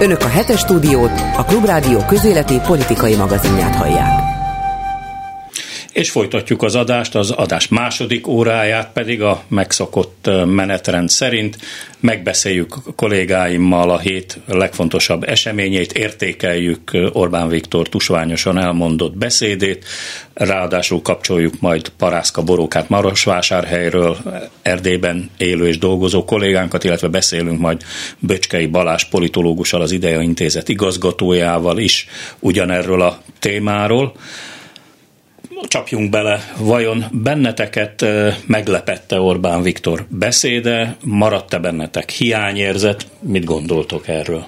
Önök a hetes stúdiót, a Klubrádió közéleti politikai magazinját hallják. És folytatjuk az adást, az adás második óráját pedig a megszokott menetrend szerint megbeszéljük kollégáimmal a hét legfontosabb eseményét, értékeljük Orbán Viktor tusványosan elmondott beszédét, ráadásul kapcsoljuk majd Parászka Borókát Marosvásárhelyről, Erdélyben élő és dolgozó kollégánkat, illetve beszélünk majd Böcskei Balás politológussal, az Ideja Intézet igazgatójával is ugyanerről a témáról csapjunk bele, vajon benneteket meglepette Orbán Viktor beszéde, maradt-e bennetek hiányérzet, mit gondoltok erről?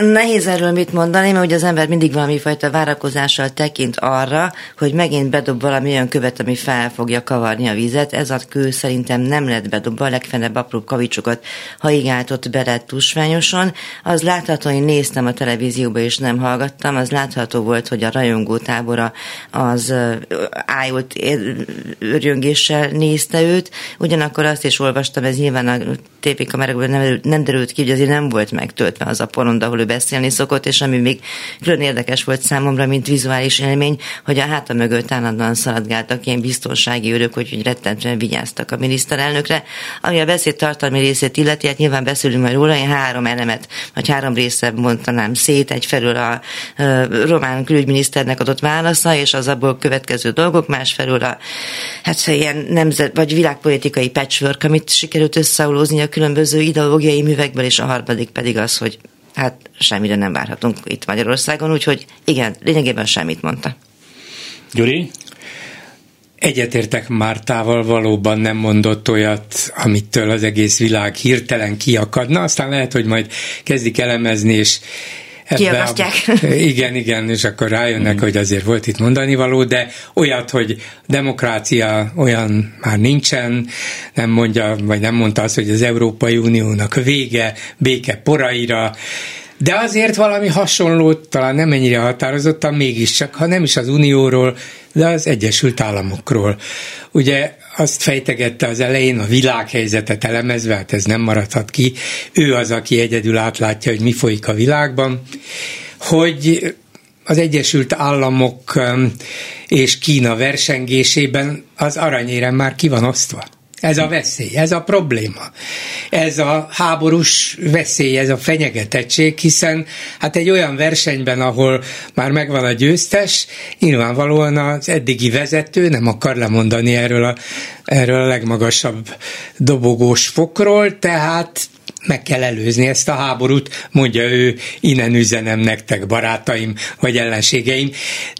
Nehéz erről mit mondani, mert ugye az ember mindig valami fajta várakozással tekint arra, hogy megint bedob valami olyan követ, ami fel fogja kavarni a vizet. Ez a kő szerintem nem lett bedobva, legfenebb apró kavicsokat haigáltott bele tusványosan. Az látható, hogy néztem a televízióba és nem hallgattam, az látható volt, hogy a rajongó tábora az ájult örjöngéssel nézte őt. Ugyanakkor azt is olvastam, ez nyilván a tévékamerákban nem, nem derült ki, hogy azért nem volt megtöltve az a poronda ahol ő beszélni szokott, és ami még külön érdekes volt számomra, mint vizuális élmény, hogy a háta mögött állandóan szaladgáltak ilyen biztonsági őrök, hogy, hogy rettentően vigyáztak a miniszterelnökre. Ami a beszéd tartalmi részét illeti, hát nyilván beszélünk majd róla, én három elemet, vagy három része mondanám szét, egyfelől a, a román külügyminiszternek adott válasza, és az abból következő dolgok, másfelől a hát ilyen nemzet, vagy világpolitikai patchwork, amit sikerült összeolózni a különböző ideológiai művekből, és a harmadik pedig az, hogy hát semmire nem várhatunk itt Magyarországon, úgyhogy igen, lényegében semmit mondta. Gyuri? Egyetértek Mártával, valóban nem mondott olyat, amitől az egész világ hirtelen kiakadna, aztán lehet, hogy majd kezdik elemezni, és Kiakasztják. A, igen, igen, és akkor rájönnek, mm. hogy azért volt itt mondani való, de olyat, hogy demokrácia olyan már nincsen, nem mondja, vagy nem mondta azt, hogy az Európai Uniónak vége, béke poraira, de azért valami hasonlót, talán nem ennyire határozottan, mégiscsak, ha nem is az Unióról, de az Egyesült Államokról. Ugye azt fejtegette az elején, a világhelyzetet elemezve, hát ez nem maradhat ki, ő az, aki egyedül átlátja, hogy mi folyik a világban, hogy az Egyesült Államok um, és Kína versengésében az aranyérem már ki van osztva. Ez a veszély, ez a probléma. Ez a háborús veszély, ez a fenyegetettség, hiszen hát egy olyan versenyben, ahol már megvan a győztes, nyilvánvalóan az eddigi vezető nem akar lemondani erről a, erről a legmagasabb dobogós fokról, tehát meg kell előzni ezt a háborút, mondja ő, innen üzenem nektek, barátaim vagy ellenségeim.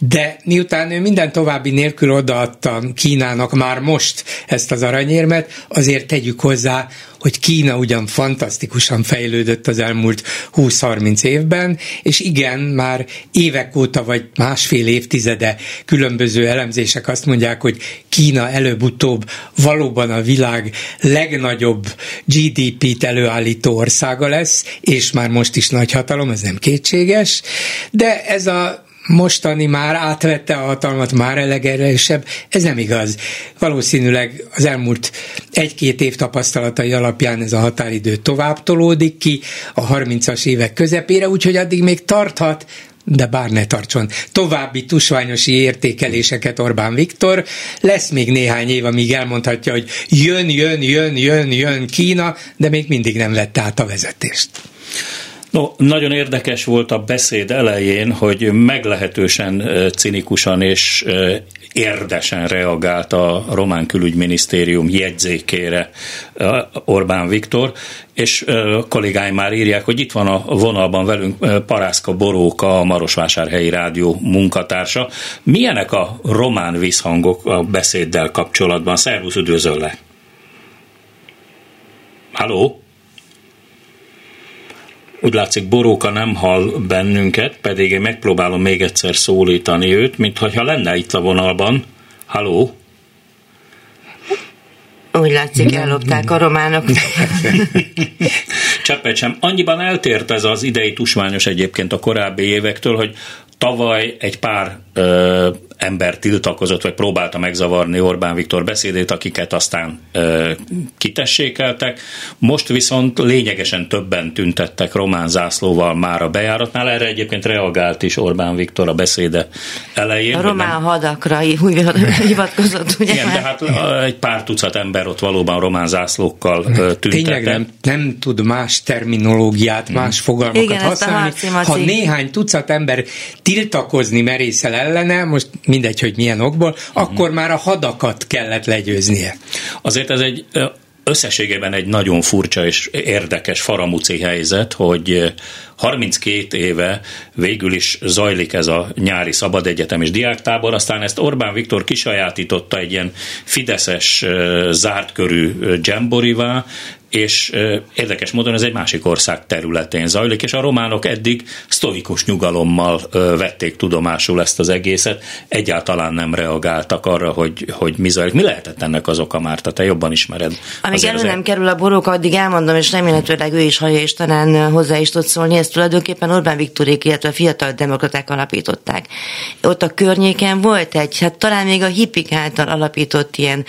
De miután ő minden további nélkül odaadta Kínának már most ezt az aranyérmet, azért tegyük hozzá, hogy Kína ugyan fantasztikusan fejlődött az elmúlt 20-30 évben, és igen, már évek óta vagy másfél évtizede különböző elemzések azt mondják, hogy Kína előbb-utóbb valóban a világ legnagyobb GDP-t előállító országa lesz, és már most is nagy hatalom, ez nem kétséges, de ez a mostani már átvette a hatalmat, már elegerősebb. Ez nem igaz. Valószínűleg az elmúlt egy-két év tapasztalatai alapján ez a határidő tovább tolódik ki a 30-as évek közepére, úgyhogy addig még tarthat, de bár ne tartson további tusványosi értékeléseket Orbán Viktor. Lesz még néhány év, amíg elmondhatja, hogy jön, jön, jön, jön, jön Kína, de még mindig nem vette át a vezetést. No, nagyon érdekes volt a beszéd elején, hogy meglehetősen cinikusan és érdesen reagált a román külügyminisztérium jegyzékére Orbán Viktor, és kollégáim már írják, hogy itt van a vonalban velünk Parászka Boróka, a Marosvásárhelyi Rádió munkatársa. Milyenek a román visszhangok a beszéddel kapcsolatban? Szervusz, üdvözöllek! Halló? Úgy látszik, Boróka nem hall bennünket, pedig én megpróbálom még egyszer szólítani őt, mintha lenne itt a vonalban. Halló? Úgy látszik, ellopták a románok. Cseppet sem. Annyiban eltért ez az idei tusványos egyébként a korábbi évektől, hogy tavaly egy pár ö, ember tiltakozott, vagy próbálta megzavarni Orbán Viktor beszédét, akiket aztán ö, kitessékeltek. Most viszont lényegesen többen tüntettek román zászlóval már a bejáratnál. Erre egyébként reagált is Orbán Viktor a beszéde elején. A román nem... hadakra úgy hivatkozott, ugye? Igen, de hát egy pár tucat ember ott valóban román zászlókkal tüntettek. Tényleg nem, nem tud más terminológiát, hmm. más fogalmakat Igen, használni. Ha néhány tucat ember tiltakozni merészel ellene, most mindegy, hogy milyen okból, hmm. akkor már a hadakat kellett legyőznie. Azért ez egy összességében egy nagyon furcsa és érdekes faramuci helyzet, hogy 32 éve végül is zajlik ez a nyári szabad egyetem és diáktábor, aztán ezt Orbán Viktor kisajátította egy ilyen fideszes zárt körű dzsemborivá, és érdekes módon ez egy másik ország területén zajlik, és a románok eddig sztoikus nyugalommal vették tudomásul ezt az egészet, egyáltalán nem reagáltak arra, hogy, hogy mi zajlik. Mi lehetett ennek az oka, Márta? Te jobban ismered. Amíg elő nem kerül a borók, addig elmondom, és remélhetőleg ő is hallja, és talán hozzá is tud szólni, ezt tulajdonképpen Orbán Viktorék, illetve a fiatal demokraták alapították. Ott a környéken volt egy, hát talán még a hippik által alapított ilyen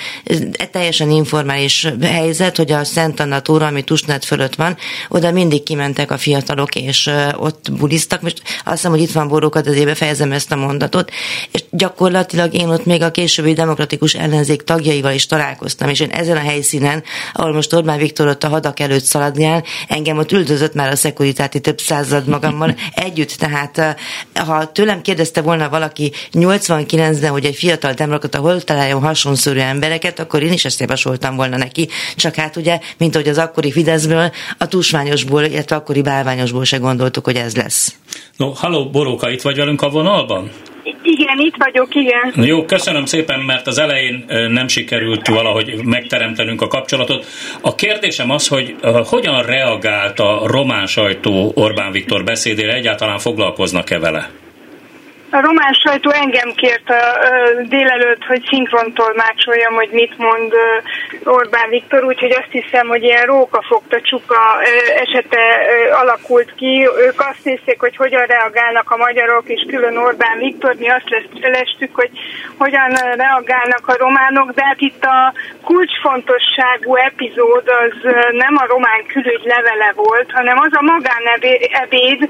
teljesen informális helyzet, hogy a Szent Anna tóra, ami Tusnát fölött van, oda mindig kimentek a fiatalok, és ott bulisztak. Most azt hiszem, hogy itt van borókat, azért befejezem ezt a mondatot. És gyakorlatilag én ott még a későbbi demokratikus ellenzék tagjaival is találkoztam, és én ezen a helyszínen, ahol most Orbán Viktor ott a hadak előtt szaladgál, engem ott üldözött már a szekuritáti több század magammal együtt. Tehát ha tőlem kérdezte volna valaki 89-ben, hogy egy fiatal demokrata hol találjon hasonszörű embereket, akkor én is ezt javasoltam volna neki. Csak hát ugye, mint hogy az akkori Fideszből, a tusványosból, illetve akkori bálványosból se gondoltuk, hogy ez lesz. No, halló, Boróka, itt vagy velünk a vonalban? Igen, itt vagyok, igen. Jó, köszönöm szépen, mert az elején nem sikerült valahogy megteremtenünk a kapcsolatot. A kérdésem az, hogy hogyan reagált a román sajtó Orbán Viktor beszédére, egyáltalán foglalkoznak-e vele? A román sajtó engem kért a, délelőtt, hogy szinkrontolmácsoljam, hogy mit mond Orbán Viktor, úgyhogy azt hiszem, hogy ilyen rókafogta csuka esete alakult ki. Ők azt nézték, hogy hogyan reagálnak a magyarok, és külön Orbán Viktor. Mi azt lestük, hogy hogyan reagálnak a románok, de hát itt a kulcsfontosságú epizód az nem a román külügy levele volt, hanem az a magánebéd,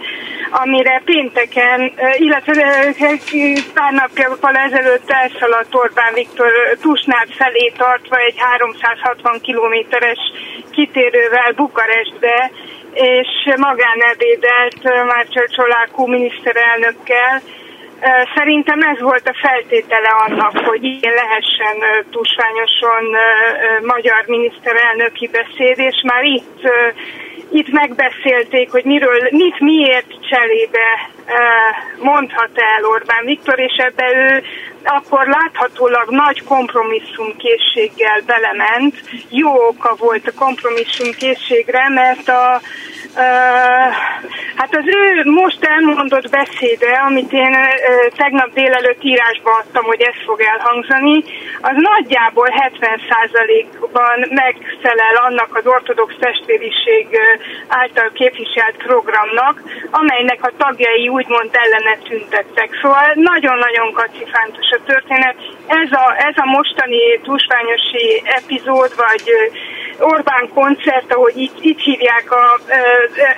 amire pénteken, illetve pár napjával ezelőtt elszaladt Orbán Viktor Tusnád felé tartva egy 360 kilométeres kitérővel Bukarestbe, és magánebédelt Márcsal Csolákú miniszterelnökkel. Szerintem ez volt a feltétele annak, hogy ilyen lehessen tusványosan magyar miniszterelnöki beszéd, és már itt itt megbeszélték, hogy miről, mit miért cselébe mondhat el Orbán Viktor, és ebbe ő akkor láthatólag nagy kompromisszumkészséggel belement. Jó oka volt a kompromisszumkészségre, mert a Hát az ő most elmondott beszéde, amit én tegnap délelőtt írásba adtam, hogy ez fog elhangzani, az nagyjából 70%-ban megfelel annak az ortodox testvériség által képviselt programnak, amelynek a tagjai úgymond ellene tüntettek. Szóval nagyon-nagyon kacifántos a történet. Ez a, ez a mostani túlsványosi epizód, vagy Orbán koncert, ahogy így, így hívják a,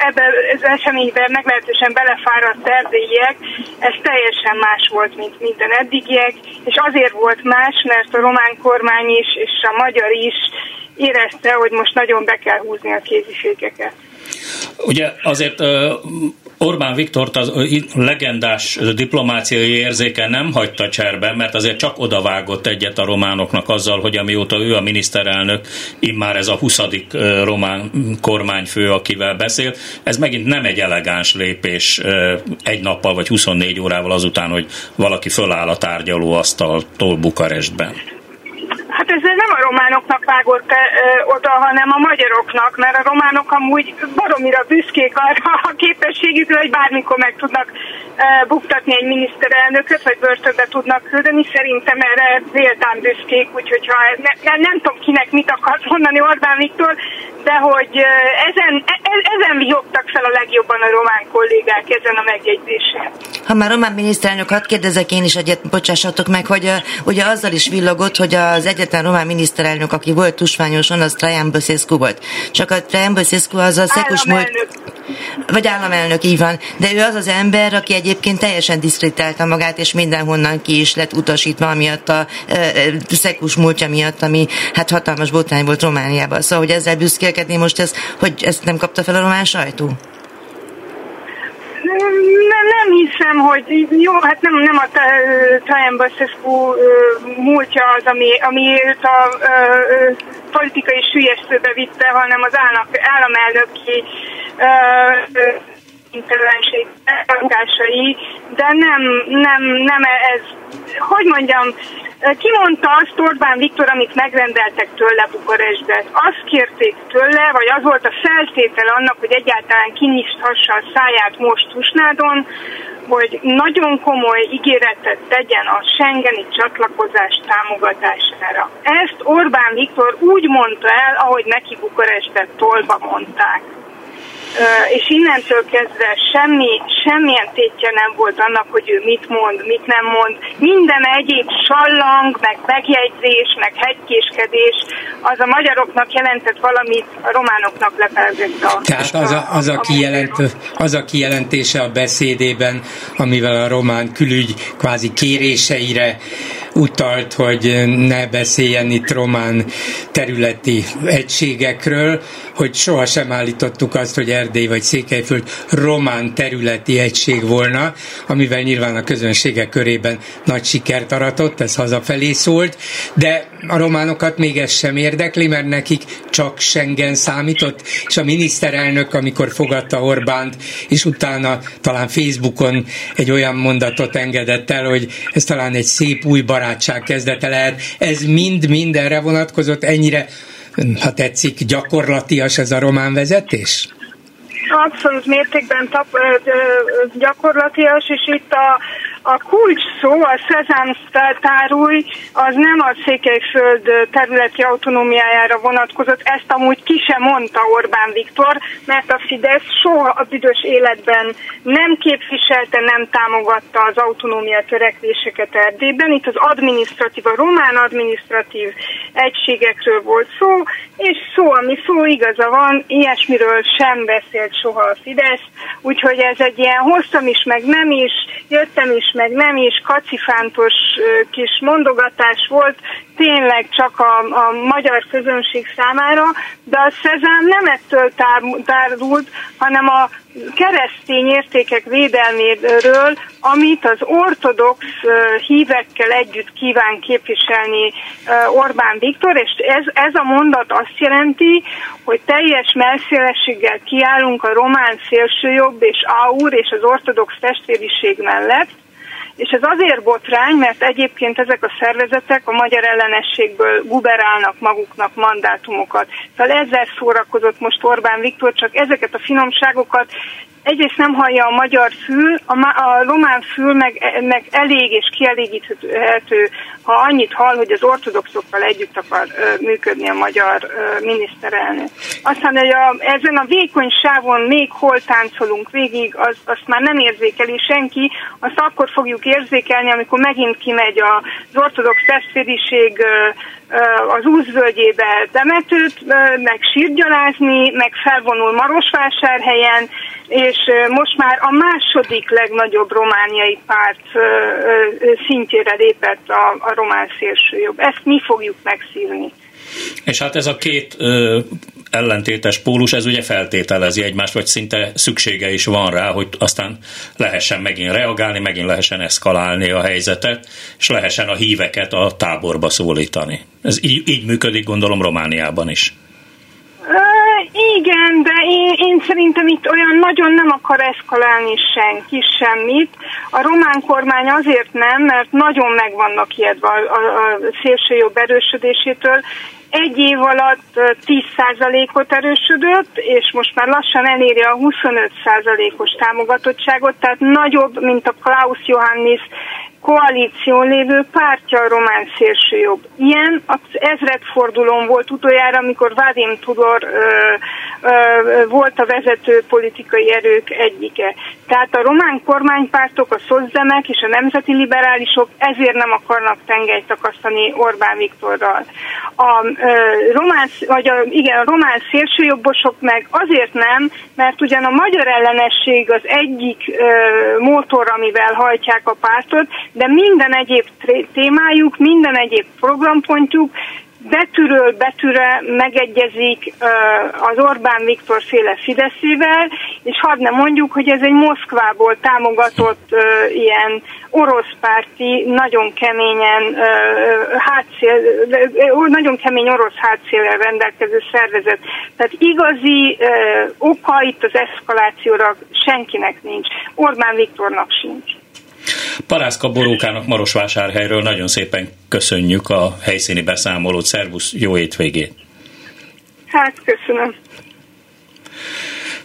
ebbe az eseményben meglehetősen belefáradt erdélyiek, ez teljesen más volt, mint minden eddigiek, és azért volt más, mert a román kormány is, és a magyar is érezte, hogy most nagyon be kell húzni a kéziségeket. Ugye azért Orbán Viktort az legendás diplomáciai érzéke nem hagyta cserben, mert azért csak odavágott egyet a románoknak azzal, hogy amióta ő a miniszterelnök, immár ez a 20. román kormányfő, akivel beszél, ez megint nem egy elegáns lépés egy nappal vagy 24 órával azután, hogy valaki föláll a tárgyalóasztaltól Bukarestben. Hát ez nem a románoknak vágott oda, hanem a magyaroknak, mert a románok amúgy baromira büszkék arra a képességükre, hogy bármikor meg tudnak buktatni egy miniszterelnököt, vagy börtönbe tudnak küldeni. Szerintem erre véltán büszkék, úgyhogy ha ne, ne, nem tudom kinek mit akart mondani Orbán Viktor, de hogy ezen, e, e, ezen vigyogtak fel a legjobb legjobban a román kollégák ezen a megjegyzésen. Ha már román miniszterelnök, hadd kérdezek én is egyet, bocsássatok meg, hogy ugye azzal is villogott, hogy az egyetlen román miniszterelnök, aki volt tusványosan, az Traian Băsescu volt. Csak a Traian Băsescu az a szekus múlt... Vagy államelnök, így van. De ő az az ember, aki egyébként teljesen diszkritálta magát, és mindenhonnan ki is lett utasítva, amiatt a e, szekus múltja miatt, ami hát hatalmas botrány volt Romániában. Szóval, hogy ezzel büszkélkedni most ez, hogy ezt nem kapta fel a román sajtó? Nem, nem hiszem, hogy jó, hát nem, nem a Trajan Baszescu múltja az, ami, ami őt a, a, a politikai sülyeztőbe vitte, hanem az állam, államelnöki intervenség de nem, nem, nem ez, hogy mondjam, ki mondta azt Orbán Viktor, amit megrendeltek tőle Bukarestbe? Azt kérték tőle, vagy az volt a feltétel annak, hogy egyáltalán kinyithassa a száját most Tusnádon, hogy nagyon komoly ígéretet tegyen a Schengeni csatlakozás támogatására. Ezt Orbán Viktor úgy mondta el, ahogy neki Bukarestet tolba mondták és innentől kezdve semmi, semmilyen tétje nem volt annak, hogy ő mit mond, mit nem mond. Minden egyéb sallang, meg megjegyzés, meg hegykéskedés, az a magyaroknak jelentett valamit, a románoknak lefelzett a... Tehát az a, az, a kijelent, az a kijelentése a beszédében, amivel a román külügy kvázi kéréseire utalt, hogy ne beszéljen itt román területi egységekről, hogy sohasem állítottuk azt, hogy Erdély vagy Székelyföld román területi egység volna, amivel nyilván a közönségek körében nagy sikert aratott, ez hazafelé szólt, de a románokat még ez sem érdekli, mert nekik csak Schengen számított, és a miniszterelnök, amikor fogadta Orbánt, és utána talán Facebookon egy olyan mondatot engedett el, hogy ez talán egy szép új barátság kezdete lehet. Ez mind mindenre vonatkozott, ennyire ha tetszik, gyakorlatias ez a román vezetés? Abszolút mértékben tap, gyakorlatias, és itt a a kulcs szó, a Szezám tárúj, az nem a Székelyföld területi autonómiájára vonatkozott, ezt amúgy ki sem mondta Orbán Viktor, mert a Fidesz soha a büdös életben nem képviselte, nem támogatta az autonómia törekvéseket Erdélyben. Itt az administratív, a román administratív egységekről volt szó, és szó, ami szó igaza van, ilyesmiről sem beszélt soha a Fidesz, úgyhogy ez egy ilyen hoztam is, meg nem is, jöttem is, meg nem is kacifántos kis mondogatás volt, tényleg csak a, a magyar közönség számára, de a Szezám nem ettől tárult, hanem a keresztény értékek védelméről, amit az ortodox hívekkel együtt kíván képviselni Orbán Viktor, és ez, ez a mondat azt jelenti, hogy teljes melszélességgel kiállunk a román szélsőjobb és AUR és az ortodox testvériség mellett, és ez azért botrány, mert egyébként ezek a szervezetek a magyar ellenességből guberálnak maguknak mandátumokat. Szóval ezzel szórakozott most Orbán Viktor, csak ezeket a finomságokat egyrészt nem hallja a magyar fül, a, a román fül meg, meg elég és kielégíthető, ha annyit hall, hogy az ortodoxokkal együtt akar ö, működni a magyar ö, miniszterelnök. Aztán, hogy a, ezen a vékony sávon még hol táncolunk végig, az, azt már nem érzékeli senki, azt akkor fogjuk érzékelni, amikor megint kimegy az ortodox testvériség az úszvölgyébe Demetőt, meg sírgyalázni, meg felvonul Marosvásárhelyen, és most már a második legnagyobb romániai párt szintjére lépett a, a román szélsőjobb. Ezt mi fogjuk megszívni. És hát ez a két ellentétes pólus, ez ugye feltételezi egymást, vagy szinte szüksége is van rá, hogy aztán lehessen megint reagálni, megint lehessen eszkalálni a helyzetet, és lehessen a híveket a táborba szólítani. Ez így, így működik, gondolom, Romániában is. Igen, de én, én szerintem itt olyan nagyon nem akar eszkalálni senki semmit. A román kormány azért nem, mert nagyon meg vannak ijedve a, a, a szélsőjobb erősödésétől, egy év alatt 10%-ot erősödött, és most már lassan eléri a 25%-os támogatottságot, tehát nagyobb, mint a Klaus Johannis koalíción lévő pártja a román szélsőjobb. Ilyen az ezredfordulón volt utoljára, amikor Vadim Tudor ö, ö, volt a vezető politikai erők egyike. Tehát a román kormánypártok, a szozzemek és a nemzeti liberálisok ezért nem akarnak tengelyt takasztani Orbán Viktorral. A ö, román, vagy a, igen, a román szélsőjobbosok meg azért nem, mert ugyan a magyar ellenesség az egyik ö, motor, amivel hajtják a pártot, de minden egyéb témájuk, minden egyéb programpontjuk betűről betűre megegyezik az Orbán Viktor féle Fideszével, és hadd ne mondjuk, hogy ez egy Moszkvából támogatott ilyen orosz párti, nagyon keményen hátszél, nagyon kemény orosz hátszélel rendelkező szervezet. Tehát igazi oka itt az eszkalációra senkinek nincs. Orbán Viktornak sincs. Parászka Borókának Marosvásárhelyről nagyon szépen köszönjük a helyszíni beszámolót. Szervusz, jó étvégét! Hát, köszönöm.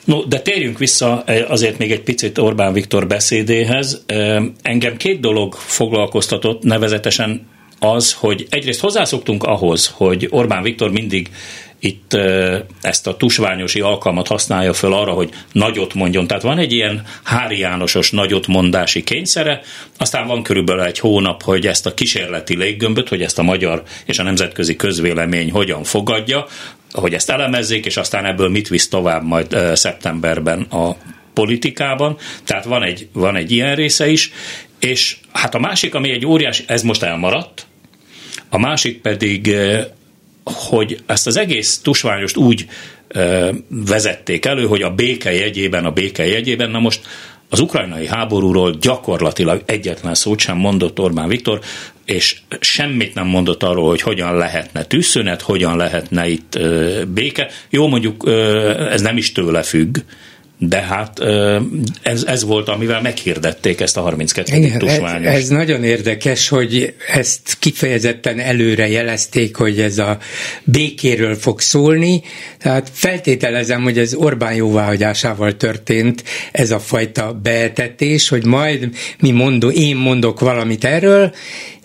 No, de térjünk vissza eh, azért még egy picit Orbán Viktor beszédéhez. Eh, engem két dolog foglalkoztatott, nevezetesen az, hogy egyrészt hozzászoktunk ahhoz, hogy Orbán Viktor mindig itt ezt a tusványosi alkalmat használja föl arra, hogy nagyot mondjon. Tehát van egy ilyen Hári Jánosos nagyot mondási kényszere, aztán van körülbelül egy hónap, hogy ezt a kísérleti léggömböt, hogy ezt a magyar és a nemzetközi közvélemény hogyan fogadja, hogy ezt elemezzék, és aztán ebből mit visz tovább majd szeptemberben a politikában, tehát van egy, van egy ilyen része is, és hát a másik, ami egy óriás, ez most elmaradt, a másik pedig hogy ezt az egész tusványost úgy ö, vezették elő, hogy a béke jegyében, a béke jegyében, na most az ukrajnai háborúról gyakorlatilag egyetlen szót sem mondott Orbán Viktor, és semmit nem mondott arról, hogy hogyan lehetne tűzszünet, hogyan lehetne itt béke. Jó, mondjuk ez nem is tőle függ, de hát ez, ez volt, amivel meghirdették ezt a 32. Igen, tusványos. Ez, ez nagyon érdekes, hogy ezt kifejezetten előre jelezték, hogy ez a békéről fog szólni, tehát feltételezem, hogy ez Orbán jóváhagyásával történt ez a fajta beetetés, hogy majd mi mondó, én mondok valamit erről,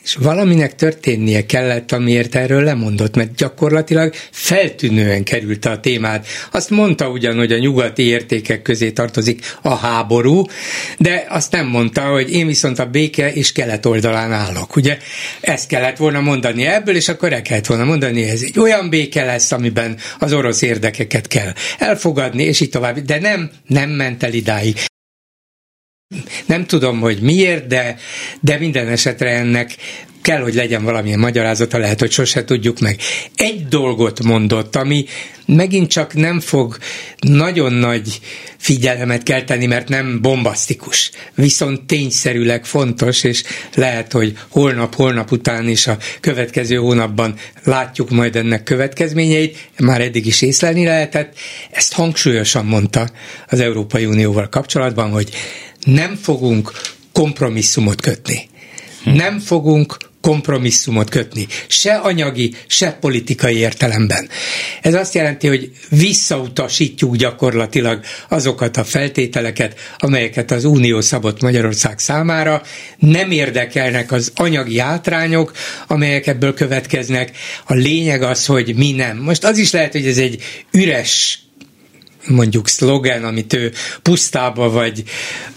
és valaminek történnie kellett, amiért erről lemondott, mert gyakorlatilag feltűnően került a témát. Azt mondta ugyan, hogy a nyugati értékek közé tartozik a háború, de azt nem mondta, hogy én viszont a béke és kelet oldalán állok. Ugye ezt kellett volna mondani ebből, és akkor el kellett volna mondani, hogy ez egy olyan béke lesz, amiben az orosz érdekeket kell elfogadni, és így tovább. De nem, nem ment el idáig. Nem tudom, hogy miért, de, de minden esetre ennek kell, hogy legyen valamilyen magyarázata, lehet, hogy sose tudjuk meg. Egy dolgot mondott, ami megint csak nem fog nagyon nagy figyelmet kelteni, mert nem bombasztikus, viszont tényszerűleg fontos, és lehet, hogy holnap, holnap után is a következő hónapban látjuk majd ennek következményeit, már eddig is észlelni lehetett. Ezt hangsúlyosan mondta az Európai Unióval kapcsolatban, hogy nem fogunk kompromisszumot kötni. Nem fogunk kompromisszumot kötni, se anyagi, se politikai értelemben. Ez azt jelenti, hogy visszautasítjuk gyakorlatilag azokat a feltételeket, amelyeket az Unió szabott Magyarország számára, nem érdekelnek az anyagi hátrányok, amelyek ebből következnek. A lényeg az, hogy mi nem. Most az is lehet, hogy ez egy üres mondjuk szlogen, amit ő pusztába vagy,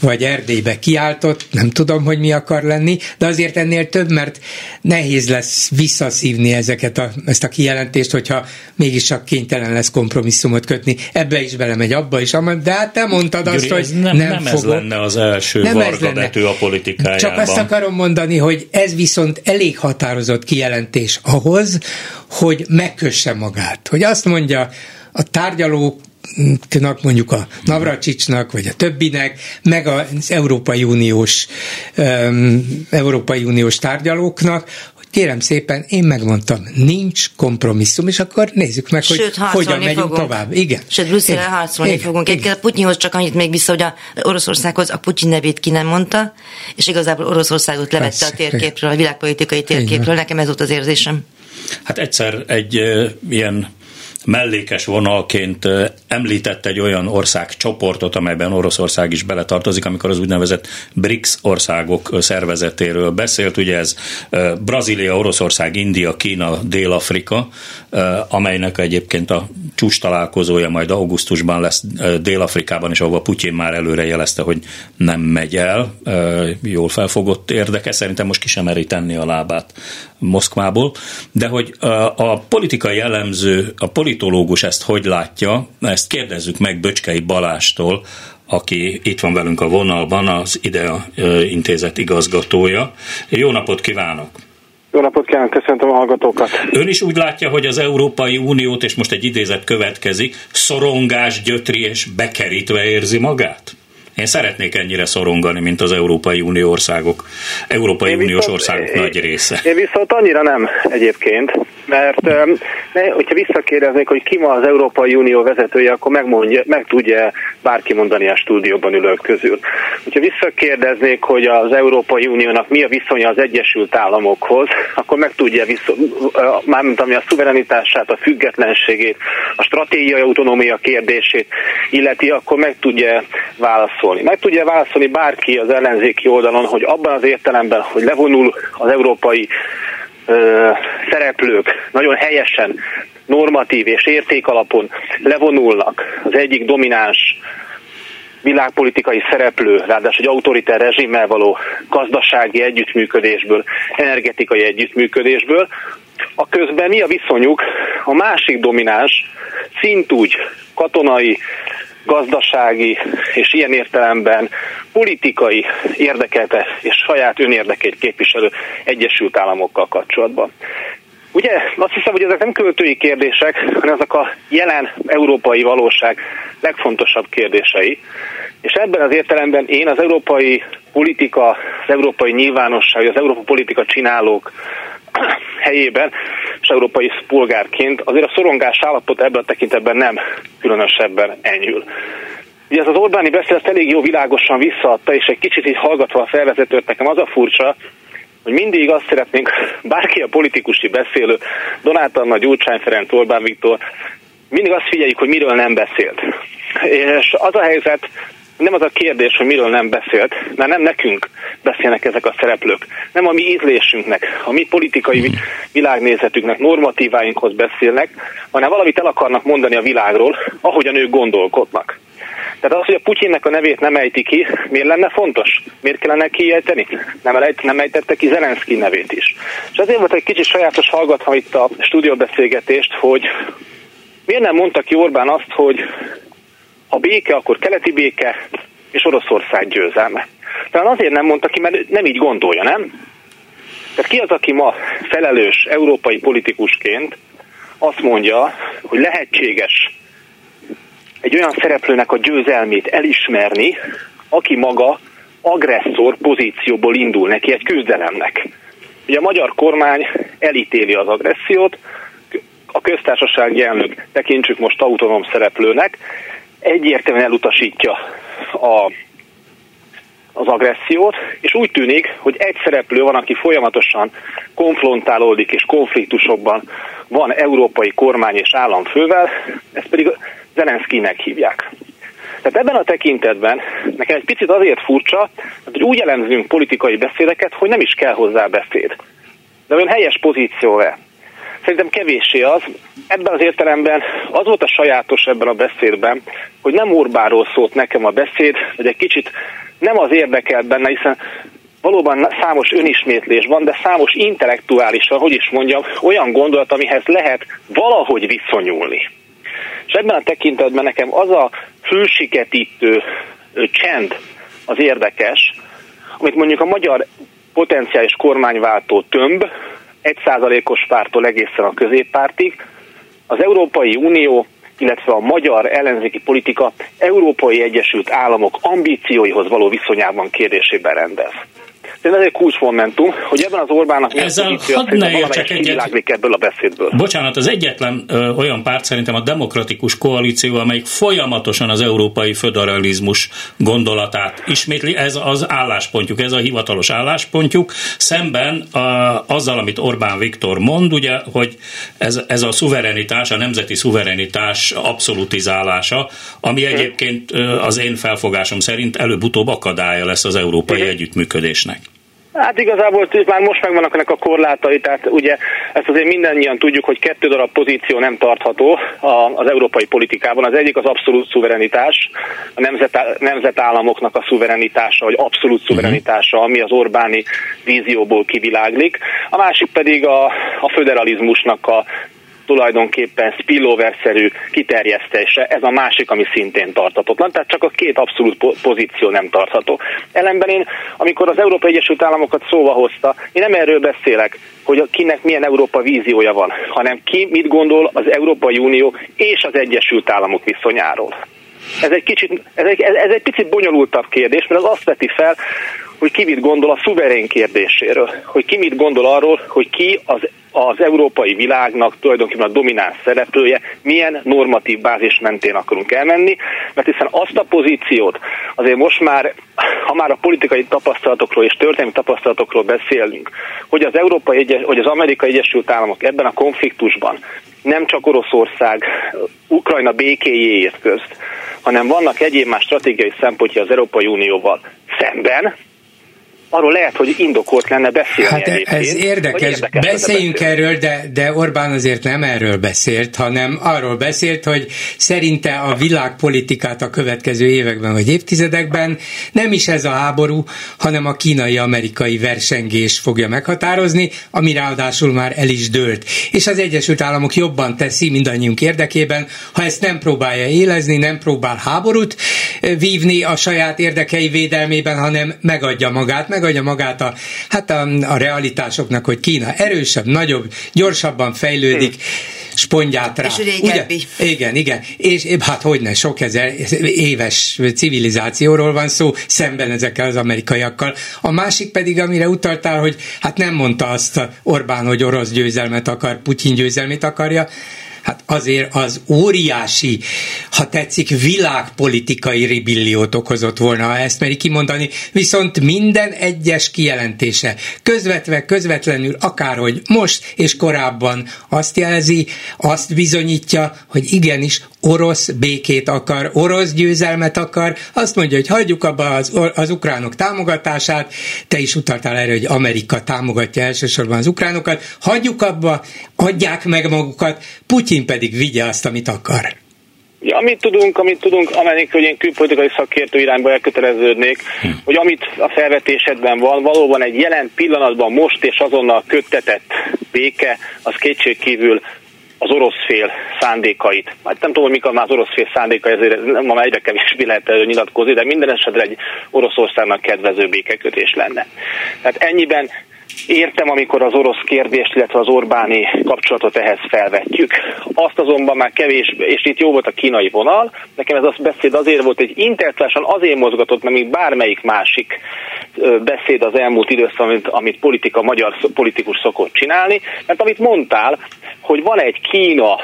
vagy Erdélybe kiáltott, nem tudom, hogy mi akar lenni, de azért ennél több, mert nehéz lesz visszaszívni ezeket a, ezt a kijelentést, hogyha mégiscsak kénytelen lesz kompromisszumot kötni. Ebbe is belemegy, abba is, de hát te mondtad azt, Gyuri, hogy nem, nem, nem ez lenne az első nem vargadető a politikájában. Csak azt akarom mondani, hogy ez viszont elég határozott kijelentés ahhoz, hogy megkösse magát. Hogy azt mondja, a tárgyalók mondjuk a Navracsicsnak, vagy a többinek, meg az Európai Uniós, um, Európai Uniós tárgyalóknak, hogy kérem szépen, én megmondtam, nincs kompromisszum, és akkor nézzük meg, Sőt, hogy hogyan megyünk fogunk. tovább. Igen. Sőt, Brüsszelre harcolni igen. fogunk. Igen. Putyinhoz csak annyit még vissza, hogy a Oroszországhoz a Putyin nevét ki nem mondta, és igazából Oroszországot levette Persze, a térképről, a világpolitikai térképről. Nekem ez volt az érzésem. Hát egyszer egy ilyen mellékes vonalként említett egy olyan ország csoportot, amelyben Oroszország is beletartozik, amikor az úgynevezett BRICS országok szervezetéről beszélt. Ugye ez Brazília, Oroszország, India, Kína, Dél-Afrika, amelynek egyébként a csúcs találkozója majd augusztusban lesz Dél-Afrikában, és ahova Putyin már előre jelezte, hogy nem megy el. Jól felfogott érdeke, szerintem most ki sem meri tenni a lábát Moszkvából, de hogy a politikai elemző, a politológus ezt hogy látja, ezt kérdezzük meg Böcskei Balástól, aki itt van velünk a vonalban, az IDEA intézet igazgatója. Jó napot kívánok! Jó napot kívánok, köszöntöm a hallgatókat. Ön is úgy látja, hogy az Európai Uniót, és most egy idézet következik, szorongás, gyötri és bekerítve érzi magát? Én szeretnék ennyire szorongani, mint az Európai Unió országok, Európai Uniós országok én, nagy része. Én viszont annyira nem egyébként, mert ne, hogyha visszakérdeznék, hogy ki ma az Európai Unió vezetője, akkor megmondja, meg tudja bárki mondani a stúdióban ülők közül. Hogyha visszakérdeznék, hogy az Európai Uniónak mi a viszonya az Egyesült Államokhoz, akkor meg tudja, viszont, mármint ami a szuverenitását, a függetlenségét, a stratégiai autonómia kérdését illeti, akkor meg tudja válaszolni. Meg tudja válaszolni bárki az ellenzéki oldalon, hogy abban az értelemben, hogy levonul az európai ö, szereplők nagyon helyesen, normatív és értékalapon levonulnak. Az egyik domináns világpolitikai szereplő, ráadásul egy autoritár rezsimmel való gazdasági együttműködésből, energetikai együttműködésből, a közben mi a viszonyuk? A másik domináns, szintúgy katonai, gazdasági és ilyen értelemben politikai érdekelte és saját önérdekét képviselő Egyesült Államokkal kapcsolatban. Ugye azt hiszem, hogy ezek nem költői kérdések, hanem ezek a jelen európai valóság legfontosabb kérdései. És ebben az értelemben én az európai politika, az európai nyilvánosság, az európai politika csinálók helyében, és európai polgárként azért a szorongás állapot ebben a tekintetben nem különösebben enyhül. Ugye ez az Orbáni beszélet elég jó világosan visszaadta, és egy kicsit így hallgatva a felvezetőt, nekem az a furcsa, hogy mindig azt szeretnénk, bárki a politikusi beszélő, Donát Anna, Gyurcsány Ferenc, Orbán Viktor, mindig azt figyeljük, hogy miről nem beszélt. És az a helyzet, nem az a kérdés, hogy miről nem beszélt, mert nem nekünk beszélnek ezek a szereplők, nem a mi ízlésünknek, a mi politikai világnézetünknek, normatíváinkhoz beszélnek, hanem valamit el akarnak mondani a világról, ahogyan ők gondolkodnak. Tehát az, hogy a Putyinnek a nevét nem ejti ki, miért lenne fontos? Miért kellene kiejteni? Nem, elejt, nem ejtette ki Zelenszky nevét is. És azért volt egy kicsit sajátos hallgatva itt a stúdióbeszélgetést, hogy miért nem mondta ki Orbán azt, hogy ha béke, akkor keleti béke, és Oroszország győzelme. Talán azért nem mondta ki, mert nem így gondolja, nem? Tehát ki az, aki ma felelős európai politikusként azt mondja, hogy lehetséges egy olyan szereplőnek a győzelmét elismerni, aki maga agresszor pozícióból indul neki egy küzdelemnek. Ugye a magyar kormány elítéli az agressziót, a köztársasági elnök tekintsük most autonóm szereplőnek, egyértelműen elutasítja a, az agressziót, és úgy tűnik, hogy egy szereplő van, aki folyamatosan konfrontálódik és konfliktusokban van európai kormány és államfővel, ezt pedig Zelenszkinek hívják. Tehát ebben a tekintetben nekem egy picit azért furcsa, hogy úgy elemzünk politikai beszédeket, hogy nem is kell hozzá beszéd. De olyan helyes pozíció. Szerintem kevéssé az. Ebben az értelemben az volt a sajátos ebben a beszédben, hogy nem Orbáról szólt nekem a beszéd, hogy egy kicsit nem az érdekelt benne, hiszen valóban számos önismétlés van, de számos intellektuálisan, hogy is mondjam, olyan gondolat, amihez lehet valahogy viszonyulni. És ebben a tekintetben nekem az a fülsiketítő csend az érdekes, amit mondjuk a magyar potenciális kormányváltó tömb, egy százalékos pártól egészen a középpártig, az Európai Unió, illetve a magyar ellenzéki politika Európai Egyesült Államok ambícióihoz való viszonyában kérdésében rendez. Ez egy kulcsmomentum, hogy ebben az Orbánnak Ezzel hadd ne értsek egyet. ebből a beszédből. Bocsánat, az egyetlen ö, olyan párt szerintem a demokratikus koalíció, amelyik folyamatosan az európai föderalizmus gondolatát ismétli, ez az álláspontjuk, ez a hivatalos álláspontjuk, szemben a, azzal, amit Orbán Viktor mond, ugye, hogy ez, ez a szuverenitás, a nemzeti szuverenitás abszolutizálása, ami egyébként az én felfogásom szerint előbb-utóbb akadálya lesz az európai együttműködésnek. Hát igazából már most megvannak ennek a korlátai, tehát ugye ezt azért mindannyian tudjuk, hogy kettő darab pozíció nem tartható az európai politikában. Az egyik az abszolút szuverenitás, a nemzet, nemzetállamoknak a szuverenitása, vagy abszolút szuverenitása, ami az Orbáni vízióból kiviláglik. A másik pedig a, a föderalizmusnak a tulajdonképpen spillover-szerű kiterjesztése, ez a másik, ami szintén tartatatlan, tehát csak a két abszolút pozíció nem tartható. Ellenben én, amikor az Európai Egyesült Államokat szóba hozta, én nem erről beszélek, hogy kinek milyen Európa víziója van, hanem ki mit gondol az Európai Unió és az Egyesült Államok viszonyáról. Ez egy, kicsit, ez egy, ez egy picit bonyolultabb kérdés, mert az azt veti fel, hogy ki mit gondol a szuverén kérdéséről, hogy ki mit gondol arról, hogy ki az, az európai világnak tulajdonképpen a domináns szereplője, milyen normatív bázis mentén akarunk elmenni, mert hiszen azt a pozíciót azért most már, ha már a politikai tapasztalatokról és történelmi tapasztalatokról beszélünk, hogy az, európai, hogy az Amerikai Egyesült Államok ebben a konfliktusban nem csak Oroszország, Ukrajna békéjéért közt, hanem vannak egyéb más stratégiai szempontja az Európai Unióval szemben, arról lehet, hogy indokolt lenne beszélni Hát ez érdekes, érdekes beszéljünk erről, de, de Orbán azért nem erről beszélt, hanem arról beszélt, hogy szerinte a világpolitikát a következő években vagy évtizedekben nem is ez a háború, hanem a kínai-amerikai versengés fogja meghatározni, ami ráadásul már el is dőlt. És az Egyesült Államok jobban teszi mindannyiunk érdekében, ha ezt nem próbálja élezni, nem próbál háborút vívni a saját érdekei védelmében, hanem megadja magát, meg megadja magát a, hát a, a realitásoknak, hogy Kína erősebb, nagyobb, gyorsabban fejlődik, spondját rá. És ugye, Igen, igen. És hát hogyne, sok ezer éves civilizációról van szó, szemben ezekkel az amerikaiakkal. A másik pedig, amire utaltál, hogy hát nem mondta azt Orbán, hogy orosz győzelmet akar, Putyin győzelmét akarja, hát azért az óriási, ha tetszik, világpolitikai ribilliót okozott volna, ha ezt meri kimondani, viszont minden egyes kijelentése közvetve, közvetlenül, akárhogy most és korábban azt jelzi, azt bizonyítja, hogy igenis orosz békét akar, orosz győzelmet akar, azt mondja, hogy hagyjuk abba az, az ukránok támogatását, te is utaltál erre, hogy Amerika támogatja elsősorban az ukránokat, hagyjuk abba, adják meg magukat, Putyin pedig vigye azt, amit akar. Ja, amit tudunk, amit tudunk, amelyik, hogy én külpolitikai szakértő irányba elköteleződnék, hm. hogy amit a felvetésedben van, valóban egy jelen pillanatban most és azonnal köttetett béke, az kétségkívül az orosz fél szándékait. Hát nem tudom, hogy mik az orosz fél szándékai, ezért ma már egyre kevésbé lehet nyilatkozni, de minden esetre egy Oroszországnak kedvező békekötés lenne. Tehát ennyiben Értem, amikor az orosz kérdést, illetve az Orbáni kapcsolatot ehhez felvetjük. Azt azonban már kevés, és itt jó volt a kínai vonal, nekem ez a beszéd azért volt, egy intellektuálisan azért mozgatott, mert még bármelyik másik beszéd az elmúlt időszakban, amit, amit politika, magyar politikus szokott csinálni, mert amit mondtál, hogy van egy Kína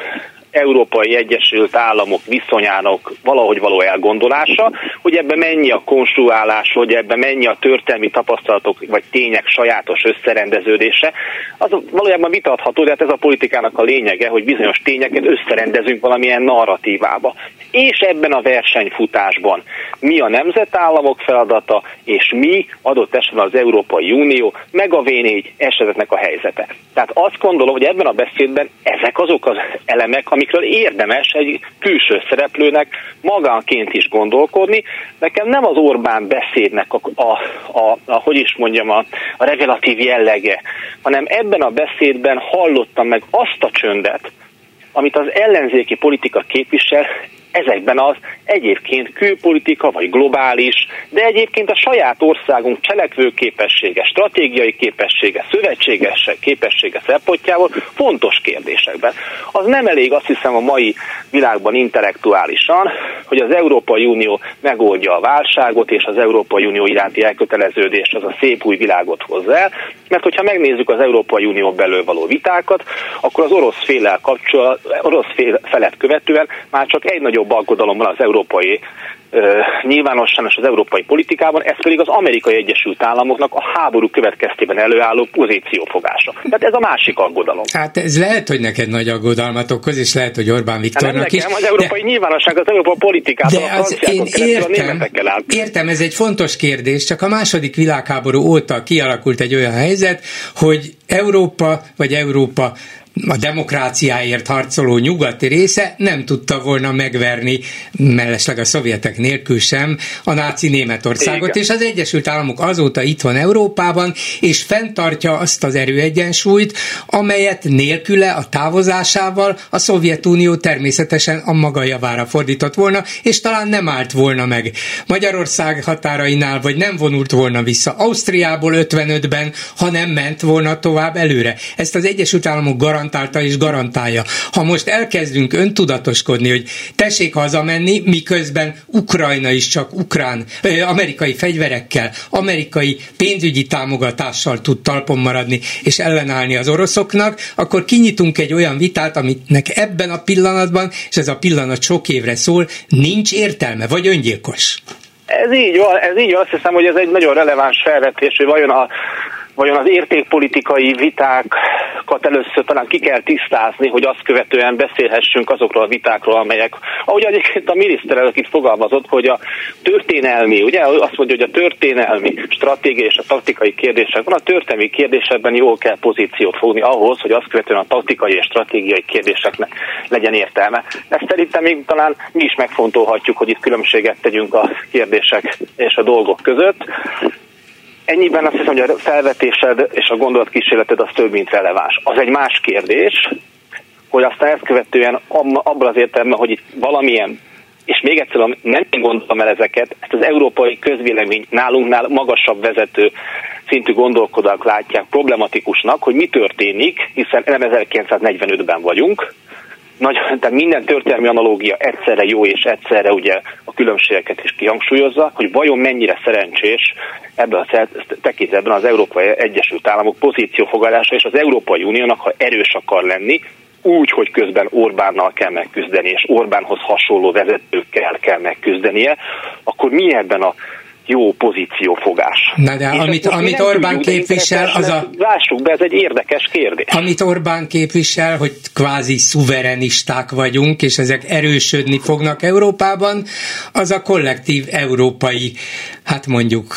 Európai Egyesült Államok viszonyának valahogy való elgondolása, hogy ebbe mennyi a konstruálás, hogy ebbe mennyi a történelmi tapasztalatok vagy tények sajátos összerendeződése, az valójában vitatható, de hát ez a politikának a lényege, hogy bizonyos tényeket összerendezünk valamilyen narratívába. És ebben a versenyfutásban mi a nemzetállamok feladata, és mi adott esetben az Európai Unió, meg a V4 esetetnek a helyzete. Tehát azt gondolom, hogy ebben a beszédben ezek azok az elemek, amikről érdemes egy külső szereplőnek magánként is gondolkodni. Nekem nem az Orbán beszédnek a, a, a, a hogy is mondjam, a, a revelatív jellege, hanem ebben a beszédben hallottam meg azt a csöndet, amit az ellenzéki politika képvisel, ezekben az egyébként külpolitika vagy globális, de egyébként a saját országunk cselekvőképessége, stratégiai képessége, szövetséges képessége szempontjából fontos kérdésekben. Az nem elég azt hiszem a mai világban intellektuálisan, hogy az Európai Unió megoldja a válságot, és az Európai Unió iránti elköteleződést, az a szép új világot hozza el, mert hogyha megnézzük az Európai Unió belül való vitákat, akkor az orosz félel kapcsolat, orosz fél felet követően már csak egy nagyobb aggodalom van az európai nyilvánosan és az európai politikában, ez pedig az amerikai Egyesült Államoknak a háború következtében előálló pozíciófogása. Tehát ez a másik aggodalom. Hát ez lehet, hogy neked nagy aggodalmat okoz, és lehet, hogy Orbán Viktornak hát is. az európai de, nyilvánosság, az európai politikában de az én értem, értem, ez egy fontos kérdés, csak a második világháború óta kialakult egy olyan helyzet, hogy Európa, vagy Európa a demokráciáért harcoló nyugati része nem tudta volna megverni, mellesleg a szovjetek nélkül sem, a náci Németországot, Igen. és az Egyesült Államok azóta itt van Európában, és fenntartja azt az erőegyensúlyt, amelyet nélküle a távozásával a Szovjetunió természetesen a maga javára fordított volna, és talán nem állt volna meg Magyarország határainál, vagy nem vonult volna vissza Ausztriából 55-ben, ha nem ment volna tovább előre. Ezt az Egyesült Államok garant garantálta és garantálja. Ha most elkezdünk öntudatoskodni, hogy tessék hazamenni, miközben Ukrajna is csak ukrán, amerikai fegyverekkel, amerikai pénzügyi támogatással tud talpon maradni és ellenállni az oroszoknak, akkor kinyitunk egy olyan vitát, aminek ebben a pillanatban, és ez a pillanat sok évre szól, nincs értelme, vagy öngyilkos. Ez így van, ez így van. Azt hiszem, hogy ez egy nagyon releváns felvetés, hogy vajon a vajon az értékpolitikai vitákat először talán ki kell tisztázni, hogy azt követően beszélhessünk azokról a vitákról, amelyek, ahogy egyébként a miniszterelnök itt fogalmazott, hogy a történelmi, ugye azt mondja, hogy a történelmi stratégia és a taktikai kérdések van, a történelmi kérdésekben jól kell pozíciót fogni ahhoz, hogy azt követően a taktikai és stratégiai kérdéseknek legyen értelme. Ezt szerintem még talán mi is megfontolhatjuk, hogy itt különbséget tegyünk a kérdések és a dolgok között. Ennyiben azt hiszem, hogy a felvetésed és a gondolatkísérleted az több, mint releváns. Az egy más kérdés, hogy aztán ezt követően abban az értelemben, hogy itt valamilyen és még egyszer nem én gondoltam el ezeket, ezt az európai közvélemény nálunknál magasabb vezető szintű gondolkodók látják problematikusnak, hogy mi történik, hiszen nem 1945-ben vagyunk, nagy, tehát minden történelmi analógia egyszerre jó és egyszerre ugye a különbségeket is kihangsúlyozza, hogy vajon mennyire szerencsés ebben a tekintetben az Európai Egyesült Államok pozíciófogadása és az Európai Uniónak, ha erős akar lenni, úgy, hogy közben Orbánnal kell megküzdeni, és Orbánhoz hasonló vezetőkkel kell megküzdenie, akkor mi ebben a jó pozíciófogás. Na de És amit, amit Orbán képvisel, az a... Lássuk be, ez egy érdekes kérdés. Amit Orbán képvisel, hogy kvázi szuverenisták vagyunk, és ezek erősödni fognak Európában, az a kollektív európai, hát mondjuk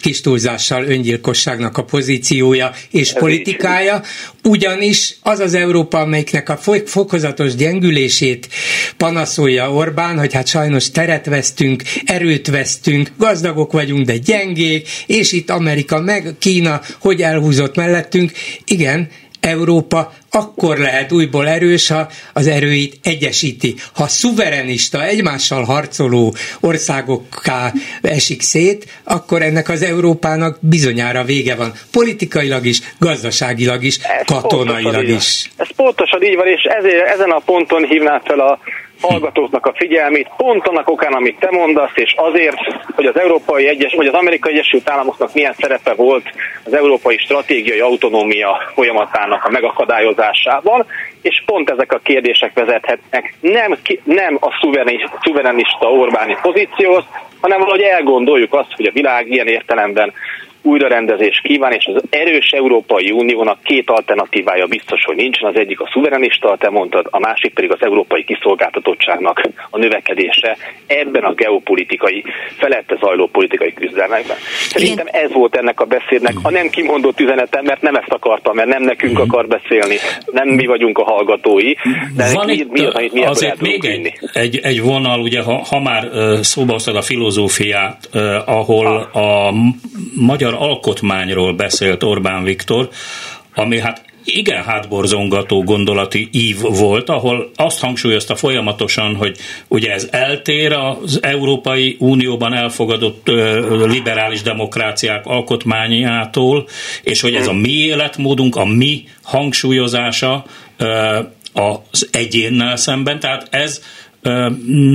kis túlzással öngyilkosságnak a pozíciója és ez politikája, ugyanis az az Európa, amelyiknek a fokozatos gyengülését panaszolja Orbán, hogy hát sajnos teret vesztünk, erőt vesztünk, gazdagok gazdagok vagyunk, de gyengék, és itt Amerika meg Kína, hogy elhúzott mellettünk. Igen, Európa akkor lehet újból erős, ha az erőit egyesíti. Ha szuverenista, egymással harcoló országokká esik szét, akkor ennek az Európának bizonyára vége van. Politikailag is, gazdaságilag is, Ez katonailag is. Ez pontosan így van, és ezért, ezen a ponton hívnám fel a hallgatóknak a figyelmét, pont annak okán, amit te mondasz, és azért, hogy az Európai Egyes, vagy az Amerikai Egyesült Államoknak milyen szerepe volt az európai stratégiai autonómia folyamatának a megakadályozásában, és pont ezek a kérdések vezethetnek nem, nem a szuverenista Orbáni pozícióhoz, hanem valahogy elgondoljuk azt, hogy a világ ilyen értelemben újrarendezés kíván, és az erős Európai Uniónak két alternatívája biztos, hogy nincsen. Az egyik a szuverenista, te mondtad, a másik pedig az európai kiszolgáltatottságnak a növekedése ebben a geopolitikai, felette zajló politikai küzdelmekben. Szerintem ez volt ennek a beszédnek a nem kimondott üzenetem, mert nem ezt akartam, mert nem nekünk akar beszélni, nem mi vagyunk a hallgatói, de Van mi, itt, mi amit mi azért még egy, egy, egy vonal, ugye, ha, ha már szóba hoztad a filozófiát, ahol a magyar alkotmányról beszélt Orbán Viktor, ami hát igen hátborzongató gondolati ív volt, ahol azt hangsúlyozta folyamatosan, hogy ugye ez eltér az Európai Unióban elfogadott liberális demokráciák alkotmányától, és hogy ez a mi életmódunk, a mi hangsúlyozása az egyénnel szemben, tehát ez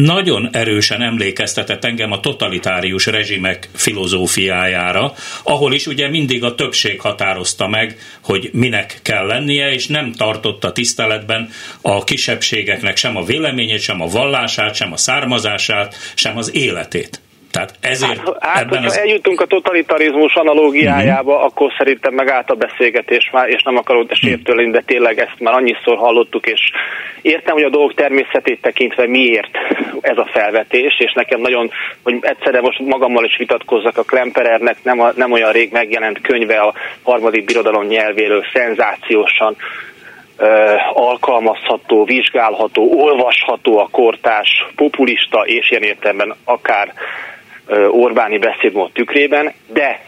nagyon erősen emlékeztetett engem a totalitárius rezsimek filozófiájára, ahol is ugye mindig a többség határozta meg, hogy minek kell lennie, és nem tartotta tiszteletben a kisebbségeknek sem a véleményét, sem a vallását, sem a származását, sem az életét. Tehát ezért hát, hát ebben az... eljutunk a totalitarizmus analógiájába, uh-huh. akkor szerintem megállt a beszélgetés már, és nem akarok sértőlni, de tényleg ezt már annyiszor hallottuk, és értem, hogy a dolgok természetét tekintve miért ez a felvetés, és nekem nagyon, hogy egyszerre most magammal is vitatkozzak, a Klemperernek nem, a, nem olyan rég megjelent könyve a harmadik birodalom nyelvéről, szenzációsan alkalmazható, vizsgálható, olvasható a kortás, populista és ilyen értelemben akár Orbáni beszédmód tükrében, de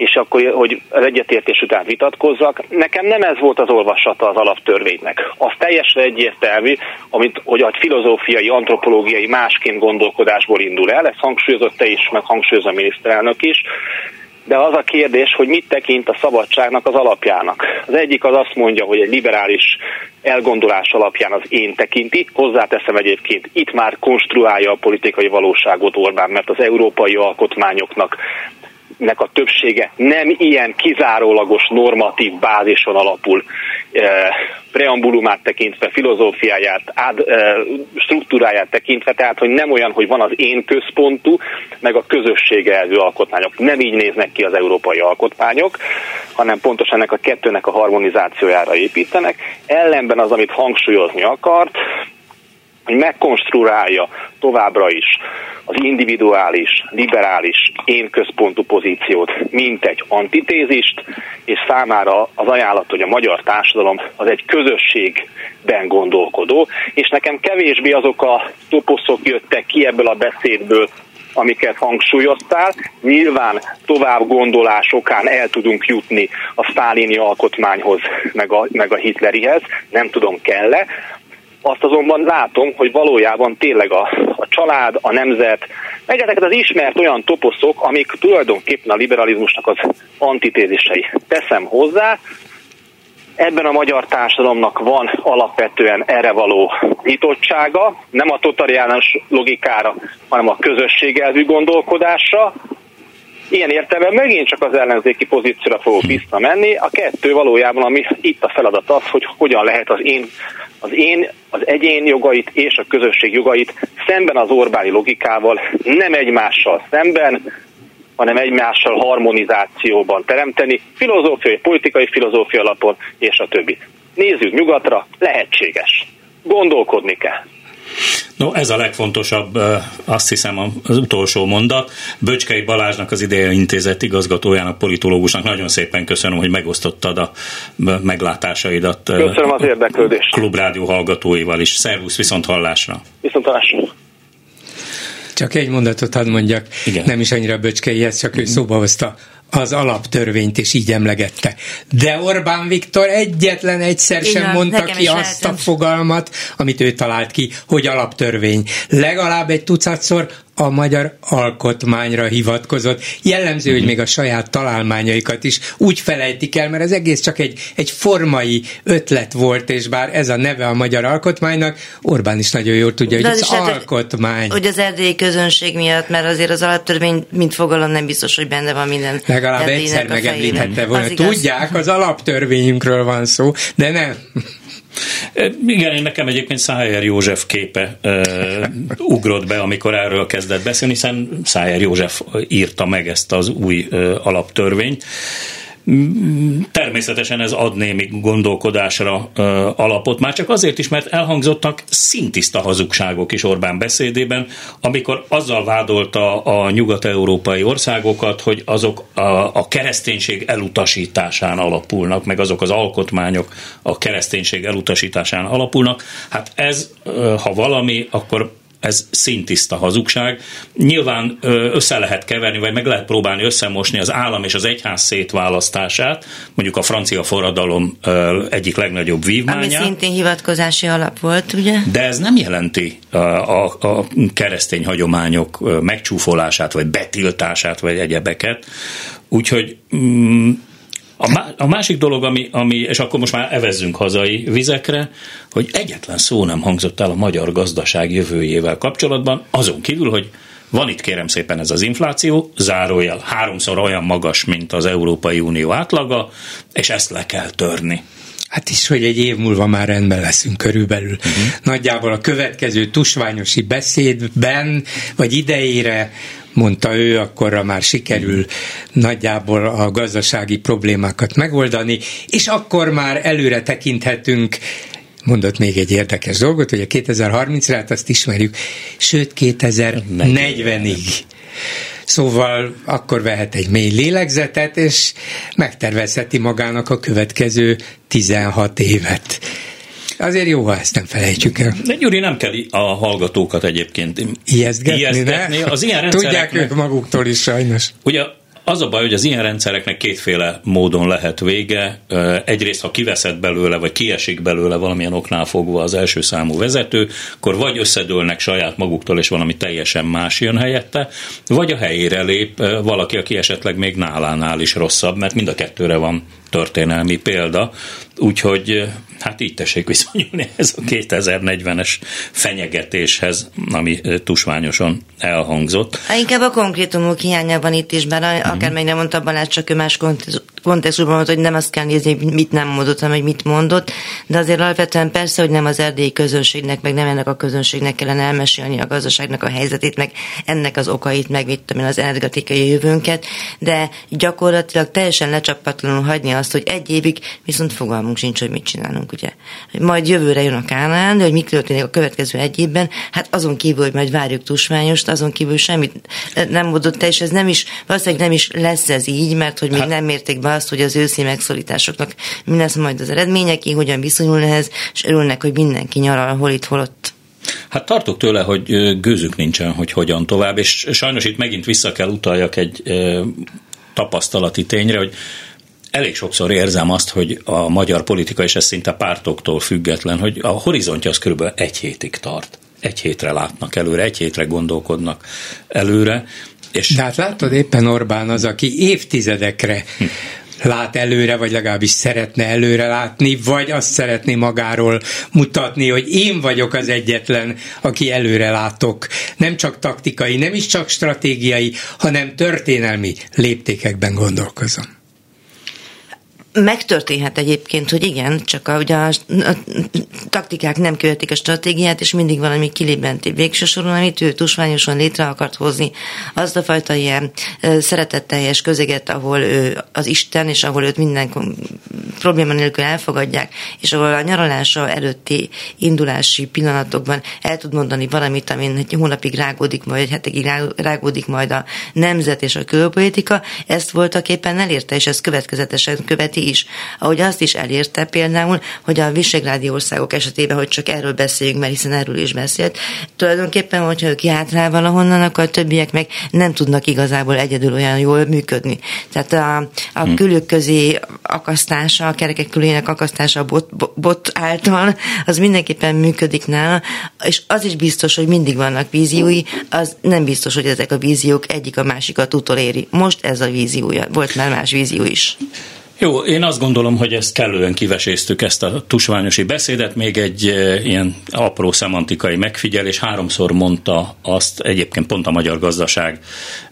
és akkor, hogy az egyetértés után vitatkozzak, nekem nem ez volt az olvasata az alaptörvénynek. Az teljesen egyértelmű, amit, hogy a filozófiai, antropológiai másként gondolkodásból indul el, ezt hangsúlyozott te is, meg hangsúlyozza a miniszterelnök is, de az a kérdés, hogy mit tekint a szabadságnak az alapjának. Az egyik az azt mondja, hogy egy liberális elgondolás alapján az én tekinti, hozzáteszem egyébként, itt már konstruálja a politikai valóságot Orbán, mert az európai alkotmányoknak nek a többsége nem ilyen kizárólagos normatív bázison alapul e, preambulumát tekintve, filozófiáját, ád, e, struktúráját tekintve, tehát hogy nem olyan, hogy van az én központú, meg a közösség elvű alkotmányok. Nem így néznek ki az európai alkotmányok, hanem pontosan ennek a kettőnek a harmonizációjára építenek. Ellenben az, amit hangsúlyozni akart, megkonstruálja továbbra is az individuális, liberális, én központú pozíciót, mint egy antitézist, és számára az ajánlat, hogy a magyar társadalom az egy közösségben gondolkodó, és nekem kevésbé azok a toposzok jöttek ki ebből a beszédből, amiket hangsúlyoztál. Nyilván tovább gondolásokán el tudunk jutni a sztálini alkotmányhoz, meg a, meg a hitlerihez, nem tudom kell-e. Azt azonban látom, hogy valójában tényleg a, a család, a nemzet, meg ezeket az ismert olyan toposzok, amik tulajdonképpen a liberalizmusnak az antitézisei. Teszem hozzá, ebben a magyar társadalomnak van alapvetően erre való nyitottsága, nem a totaliános logikára, hanem a közösségelvű gondolkodásra, Ilyen értelemben megint csak az ellenzéki pozícióra fogok visszamenni. A kettő valójában, ami itt a feladat az, hogy hogyan lehet az én, az én, az egyén jogait és a közösség jogait szemben az Orbáni logikával, nem egymással szemben, hanem egymással harmonizációban teremteni, filozófiai, politikai filozófia alapon, és a többi. Nézzük nyugatra, lehetséges. Gondolkodni kell. No, ez a legfontosabb, azt hiszem az utolsó mondat. Böcskei Balázsnak, az Ideje Intézet igazgatójának, politológusnak nagyon szépen köszönöm, hogy megosztottad a meglátásaidat. Köszönöm az érdeklődést. Klubrádió hallgatóival is. Szervusz, viszont hallásra. Viszont hallásra. Csak egy mondatot hadd mondjak, Igen. nem is annyira böcskeihez, csak ő szóba hozta az alaptörvényt, és így emlegette. De Orbán Viktor egyetlen egyszer sem Igen, mondta ki azt a fogalmat, amit ő talált ki, hogy alaptörvény. Legalább egy tucatszor a magyar alkotmányra hivatkozott. Jellemző, hogy még a saját találmányaikat is úgy felejtik el, mert az egész csak egy, egy formai ötlet volt, és bár ez a neve a magyar alkotmánynak, Orbán is nagyon jól tudja, hogy az, az alkotmány. Hogy az erdélyi közönség miatt, mert azért az alaptörvény, mint fogalom nem biztos, hogy benne van minden. Legalább egyszer megemlíthette volna. Az Tudják, az alaptörvényünkről van szó, de nem. Igen, én nekem egyébként Szájer József képe uh, ugrott be, amikor erről kezdett beszélni, hiszen Szájer József írta meg ezt az új uh, alaptörvényt. Természetesen ez ad némi gondolkodásra ö, alapot, már csak azért is, mert elhangzottak szintiszta hazugságok is Orbán beszédében, amikor azzal vádolta a nyugat-európai országokat, hogy azok a, a kereszténység elutasításán alapulnak, meg azok az alkotmányok a kereszténység elutasításán alapulnak. Hát ez, ö, ha valami, akkor ez szintiszta hazugság. Nyilván össze lehet keverni, vagy meg lehet próbálni összemosni az állam és az egyház szétválasztását, mondjuk a francia forradalom egyik legnagyobb vívmánya. Ami szintén hivatkozási alap volt, ugye? De ez nem jelenti a, a, a keresztény hagyományok megcsúfolását, vagy betiltását, vagy egyebeket. Úgyhogy mm, a, másik dolog, ami, ami, és akkor most már evezzünk hazai vizekre, hogy egyetlen szó nem hangzott el a magyar gazdaság jövőjével kapcsolatban, azon kívül, hogy van itt kérem szépen ez az infláció, zárójel háromszor olyan magas, mint az Európai Unió átlaga, és ezt le kell törni. Hát is, hogy egy év múlva már rendben leszünk körülbelül. Uh-huh. Nagyjából a következő tusványosi beszédben, vagy idejére mondta ő, akkorra már sikerül nagyjából a gazdasági problémákat megoldani, és akkor már előre tekinthetünk mondott még egy érdekes dolgot, hogy a 2030-ra, hát azt ismerjük, sőt 2040-ig. Szóval akkor vehet egy mély lélegzetet, és megtervezheti magának a következő 16 évet. Azért jó, ha ezt nem felejtsük el. De Gyuri, nem kell a hallgatókat egyébként ijesztgetni, ijesztgetni. Az ilyen Tudják ők maguktól is sajnos. Ugye az a baj, hogy az ilyen rendszereknek kétféle módon lehet vége. Egyrészt, ha kiveszed belőle, vagy kiesik belőle valamilyen oknál fogva az első számú vezető, akkor vagy összedőlnek saját maguktól, és valami teljesen más jön helyette, vagy a helyére lép valaki, aki esetleg még nálánál is rosszabb, mert mind a kettőre van történelmi példa. Úgyhogy hát így tessék viszonyulni ez a 2040-es fenyegetéshez, ami tusványosan elhangzott. Hát inkább a konkrétumok van itt is, bár mm-hmm. akár meg nem mondta Balázs, csak ő más kontextusban mondta, hogy nem azt kell nézni, hogy mit nem mondott, hanem hogy mit mondott, de azért alapvetően persze, hogy nem az erdélyi közönségnek, meg nem ennek a közönségnek kellene elmesélni a gazdaságnak a helyzetét, meg ennek az okait, meg mit tudom én, az energetikai jövőnket, de gyakorlatilag teljesen lecsapatlanul hagyni azt, hogy egy évig viszont fogalmunk sincs, hogy mit csinálunk, ugye. Majd jövőre jön a Kánán, de hogy mi történik a következő egy évben, hát azon kívül, hogy majd várjuk tusványost, azon kívül semmit nem mondott el, és ez nem is, valószínűleg nem is lesz ez így, mert hogy még hát, nem mérték be azt, hogy az őszi megszorításoknak mi lesz majd az eredménye, ki hogyan viszonyul ehhez, és örülnek, hogy mindenki nyaral, hol itt, hol ott. Hát tartok tőle, hogy gőzük nincsen, hogy hogyan tovább, és sajnos itt megint vissza kell utaljak egy tapasztalati tényre, hogy elég sokszor érzem azt, hogy a magyar politika, és ez szinte pártoktól független, hogy a horizontja az körülbelül egy hétig tart. Egy hétre látnak előre, egy hétre gondolkodnak előre, és De hát látod, éppen Orbán az, aki évtizedekre hm lát előre, vagy legalábbis szeretne előre látni, vagy azt szeretné magáról mutatni, hogy én vagyok az egyetlen, aki előre látok. Nem csak taktikai, nem is csak stratégiai, hanem történelmi léptékekben gondolkozom. Megtörténhet egyébként, hogy igen, csak a, ugye a, a taktikák nem követik a stratégiát, és mindig valami kilébenti végső soron, amit ő tusványosan létre akart hozni. Azt a fajta ilyen szeretetteljes közeget, ahol ő az Isten, és ahol őt minden probléma nélkül elfogadják, és ahol a nyaralása előtti indulási pillanatokban el tud mondani valamit, amin egy hónapig rágódik, majd egy hetekig rágódik majd a nemzet és a külpolitika, ezt voltak éppen elérte, és ez következetesen követi illeti is. Ahogy azt is elérte például, hogy a visegrádi országok esetében, hogy csak erről beszéljünk, mert hiszen erről is beszélt, tulajdonképpen, hogyha ők játrál valahonnan, akkor a többiek meg nem tudnak igazából egyedül olyan jól működni. Tehát a, a hmm. közé akasztása, a kerekek külének akasztása a bot, bot által, az mindenképpen működik nála, és az is biztos, hogy mindig vannak víziói, az nem biztos, hogy ezek a víziók egyik a másikat utoléri. Most ez a víziója, volt már más vízió is. Jó, én azt gondolom, hogy ezt kellően kiveséztük ezt a tusványosi beszédet, még egy e, ilyen apró szemantikai megfigyelés, háromszor mondta azt egyébként pont a magyar gazdaság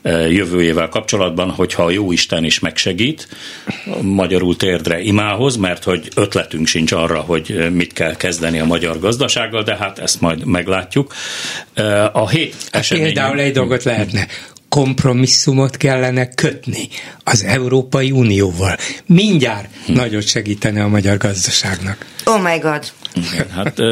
e, jövőjével kapcsolatban, hogyha a jó Isten is megsegít, magyarul térdre imához, mert hogy ötletünk sincs arra, hogy mit kell kezdeni a magyar gazdasággal, de hát ezt majd meglátjuk. A hét esemény... Például egy dolgot lehetne kompromisszumot kellene kötni az Európai Unióval. Mindjárt hm. nagyot segítene a magyar gazdaságnak. Oh my god. Igen, hát uh,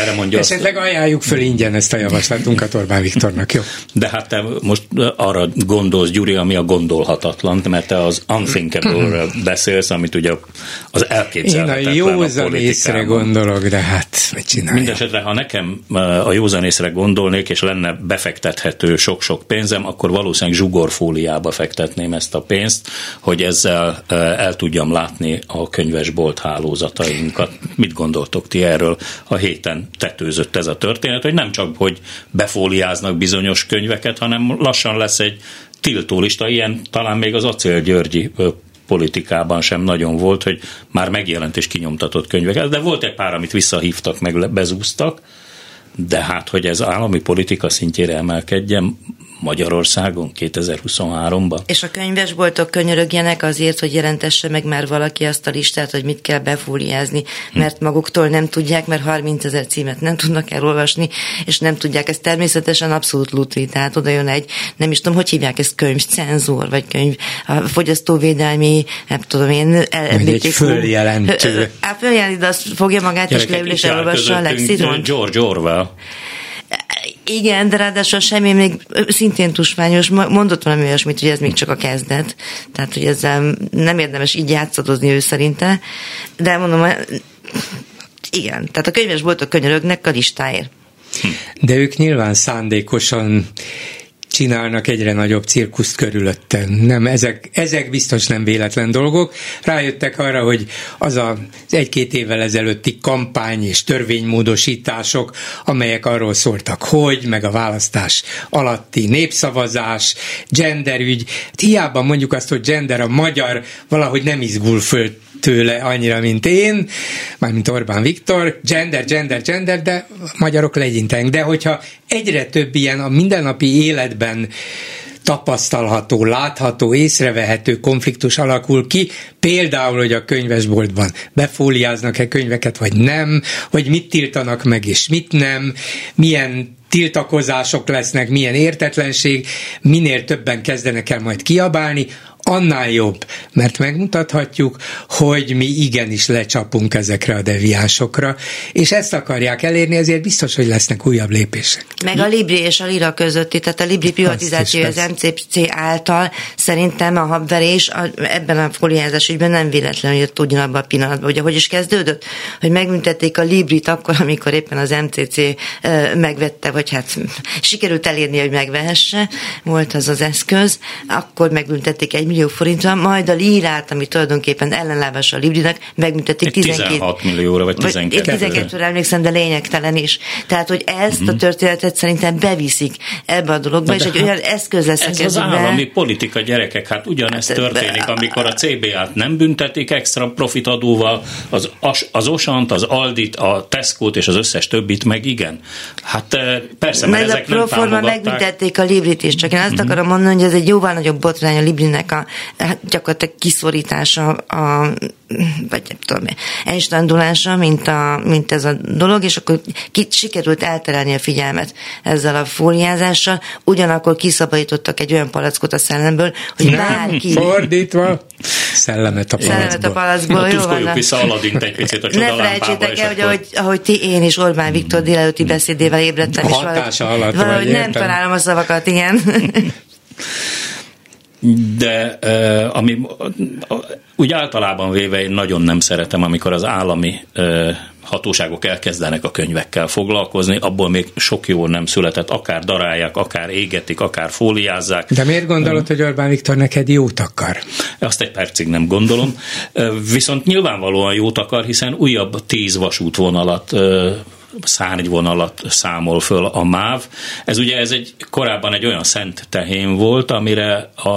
erre mondja Esetleg azt, ajánljuk föl ingyen ezt a javaslatunkat Orbán Viktornak, jó? De hát te most arra gondolsz, Gyuri, ami a gondolhatatlan, mert te az unthinkable beszélsz, amit ugye az elképzelhetetlen Én a józan észre gondolok, de hát mit csinálja? Mindenesetre, ha nekem a józan észre gondolnék, és lenne befektethető sok-sok pénzem, akkor valószínűleg zsugorfóliába fektetném ezt a pénzt, hogy ezzel el tudjam látni a könyvesbolt hálózatainkat. Mit gondoltok? ti erről? A héten tetőzött ez a történet, hogy nem csak, hogy befóliáznak bizonyos könyveket, hanem lassan lesz egy tiltólista, ilyen talán még az Acél Györgyi politikában sem nagyon volt, hogy már megjelent és kinyomtatott könyveket, de volt egy pár, amit visszahívtak, meg bezúztak, de hát, hogy ez állami politika szintjére emelkedjen, Magyarországon 2023-ban. És a könyvesboltok könyörögjenek azért, hogy jelentesse meg már valaki azt a listát, hogy mit kell befúliázni, hm. mert maguktól nem tudják, mert 30 ezer címet nem tudnak elolvasni, és nem tudják. Ez természetesen abszolút lutri, tehát oda jön egy, nem is tudom, hogy hívják ezt könyvcenzor, vagy könyv, a fogyasztóvédelmi, nem tudom én, el, egy följelentő. Á, följelent, de azt fogja magát, és leül és elolvassa a lexikon. George Orwell. Igen, de ráadásul semmi még szintén tusványos, mondott valami olyasmit, hogy ez még csak a kezdet, tehát hogy ezzel nem érdemes így játszadozni ő szerinte, de mondom, igen, tehát a könyvesboltok könyörögnek a listáért. De ők nyilván szándékosan csinálnak egyre nagyobb cirkuszt körülötten. Nem, ezek, ezek biztos nem véletlen dolgok. Rájöttek arra, hogy az az egy-két évvel ezelőtti kampány és törvénymódosítások, amelyek arról szóltak, hogy, meg a választás alatti népszavazás, genderügy, hát hiába mondjuk azt, hogy gender a magyar valahogy nem izgul föl tőle annyira, mint én, mármint Orbán Viktor, gender, gender, gender, de magyarok legyintenek. De hogyha egyre több ilyen a mindennapi életben tapasztalható, látható, észrevehető konfliktus alakul ki, például, hogy a könyvesboltban befóliáznak-e könyveket, vagy nem, hogy mit tiltanak meg, és mit nem, milyen tiltakozások lesznek, milyen értetlenség, minél többen kezdenek el majd kiabálni, annál jobb, mert megmutathatjuk, hogy mi igenis lecsapunk ezekre a deviánsokra, és ezt akarják elérni, ezért biztos, hogy lesznek újabb lépések. Meg a Libri és a Lira közötti, tehát a Libri privatizáció az MCC által szerintem a habverés ebben a foliázás ügyben nem véletlenül jött ugyanabban a pillanatban, hogy ahogy is kezdődött, hogy megműntették a Librit akkor, amikor éppen az MCC megvette, vagy hát sikerült elérni, hogy megvehesse, volt az az eszköz, akkor megbüntették egy millió forintra, majd a lírát, ami tulajdonképpen ellenlábas a Librinek, megműtették 12, 16 millióra, vagy 12 vagy 12 emlékszem, de lényegtelen is. Tehát, hogy ezt mm-hmm. a mhm. történetet szerintem beviszik ebbe a dologba, de és egy olyan eszköz lesz ez az állami politika, gyerekek, hát ugyanezt hát, történik, amikor a CBA-t nem büntetik extra profitadóval, az, az Osant, az Aldit, a Tesco-t és az összes többit meg igen. Hát eh, persze, mert, mert ezek a támogatták. megbüntették a Librit is, csak én azt mm-hmm. akarom mondani, hogy ez egy jóval nagyobb botrány a Librinek a hát gyakorlatilag kiszorítása a vagy nem tudom, enstandulása, mint, a, mint ez a dolog, és akkor ki, sikerült elterelni a figyelmet ezzel a fóliázással, ugyanakkor kiszabadítottak egy olyan palackot a szellemből, hogy nem, bárki... Fordítva, szellemet a palackból. Szellemet a palackból, jó van. vissza Aladint egy picit a Ne felejtsétek el, hogy ahogy, ahogy ti, én és Orbán Viktor délelőtti beszédével ébredtem, és valahogy, alatt valahogy nem találom a szavakat, igen. de ami úgy általában véve én nagyon nem szeretem, amikor az állami hatóságok elkezdenek a könyvekkel foglalkozni, abból még sok jó nem született, akár darálják, akár égetik, akár fóliázzák. De miért gondolod, hogy Orbán Viktor neked jót akar? Azt egy percig nem gondolom. Viszont nyilvánvalóan jót akar, hiszen újabb tíz vasútvonalat szárnyvonalat számol föl a MÁV. Ez ugye ez egy korábban egy olyan szent tehén volt, amire a,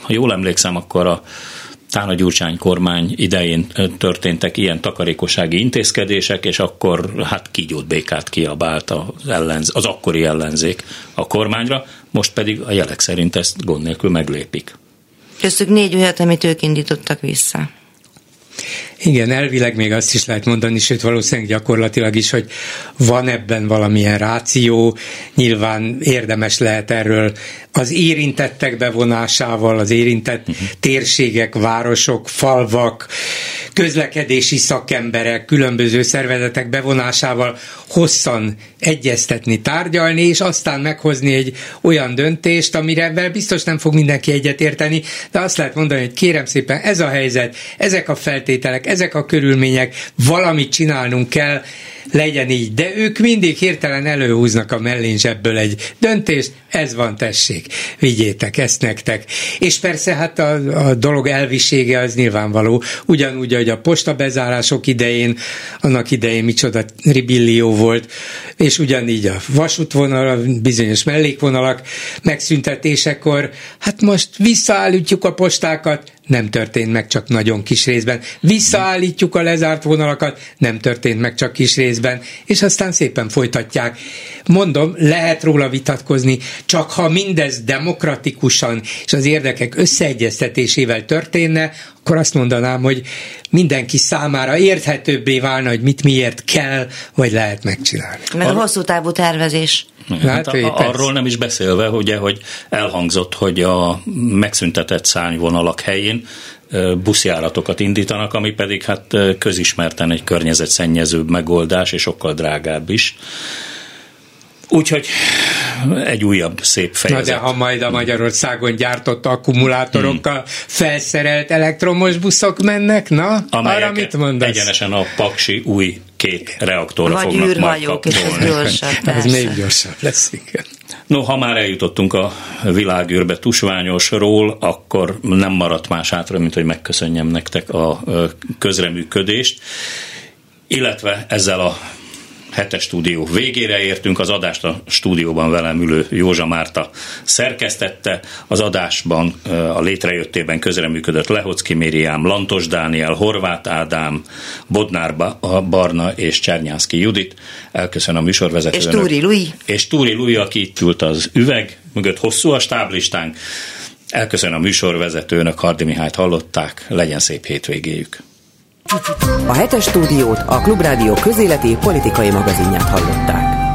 ha jól emlékszem, akkor a Tána Gyurcsány kormány idején történtek ilyen takarékossági intézkedések, és akkor hát kígyót békát kiabált az, ellenz, az akkori ellenzék a kormányra, most pedig a jelek szerint ezt gond nélkül meglépik. Köztük négy olyat, amit ők indítottak vissza. Igen, elvileg még azt is lehet mondani, sőt valószínűleg gyakorlatilag is, hogy van ebben valamilyen ráció, nyilván érdemes lehet erről az érintettek bevonásával, az érintett uh-huh. térségek, városok, falvak, közlekedési szakemberek, különböző szervezetek bevonásával hosszan egyeztetni, tárgyalni, és aztán meghozni egy olyan döntést, amire biztos nem fog mindenki egyetérteni, de azt lehet mondani, hogy kérem szépen, ez a helyzet, ezek a feltételek, ezek a körülmények, valamit csinálnunk kell, legyen így. De ők mindig hirtelen előhúznak a mellén zsebből egy döntést, ez van, tessék, vigyétek ezt nektek. És persze hát a, a dolog elvisége az nyilvánvaló, ugyanúgy, hogy a posta bezárások idején, annak idején micsoda ribillió volt, és ugyanígy a vasútvonal, a bizonyos mellékvonalak megszüntetésekor, hát most visszaállítjuk a postákat, nem történt meg csak nagyon kis részben. Visszaállítjuk a lezárt vonalakat, nem történt meg csak kis részben, és aztán szépen folytatják. Mondom, lehet róla vitatkozni, csak ha mindez demokratikusan és az érdekek összeegyeztetésével történne, akkor azt mondanám, hogy mindenki számára érthetőbbé válna, hogy mit miért kell, vagy lehet megcsinálni. Meg a hosszú távú tervezés. Hát, hát arról nem is beszélve, ugye, hogy elhangzott, hogy a megszüntetett szányvonalak helyén buszjáratokat indítanak, ami pedig hát közismerten egy környezetszennyezőbb megoldás, és sokkal drágább is. Úgyhogy egy újabb szép fejezet. Na de ha majd a Magyarországon gyártott akkumulátorokkal hmm. felszerelt elektromos buszok mennek, na, Amelyek arra mit mondasz? egyenesen a paksi új két reaktorra Vagy fognak majd kapcsolni. és ez gyorsabb, Ez még gyorsabb lesz, igen. No, ha már eljutottunk a világűrbe tusványosról, akkor nem maradt más hátra, mint hogy megköszönjem nektek a közreműködést, illetve ezzel a hetes stúdió végére értünk, az adást a stúdióban velem ülő Józsa Márta szerkesztette, az adásban a létrejöttében közreműködött Lehocki Mériám, Lantos Dániel, Horváth Ádám, Bodnár Barna és Csernyánszki Judit. Elköszönöm a műsorvezetőnek. És Túri Lui. És Túri Lui, aki itt ült az üveg, mögött hosszú a stáblistánk. Elköszönöm a műsorvezetőnek, Hardi Mihályt hallották, legyen szép hétvégéjük. A hetes stúdiót a Klubrádió közéleti politikai magazinját hallották.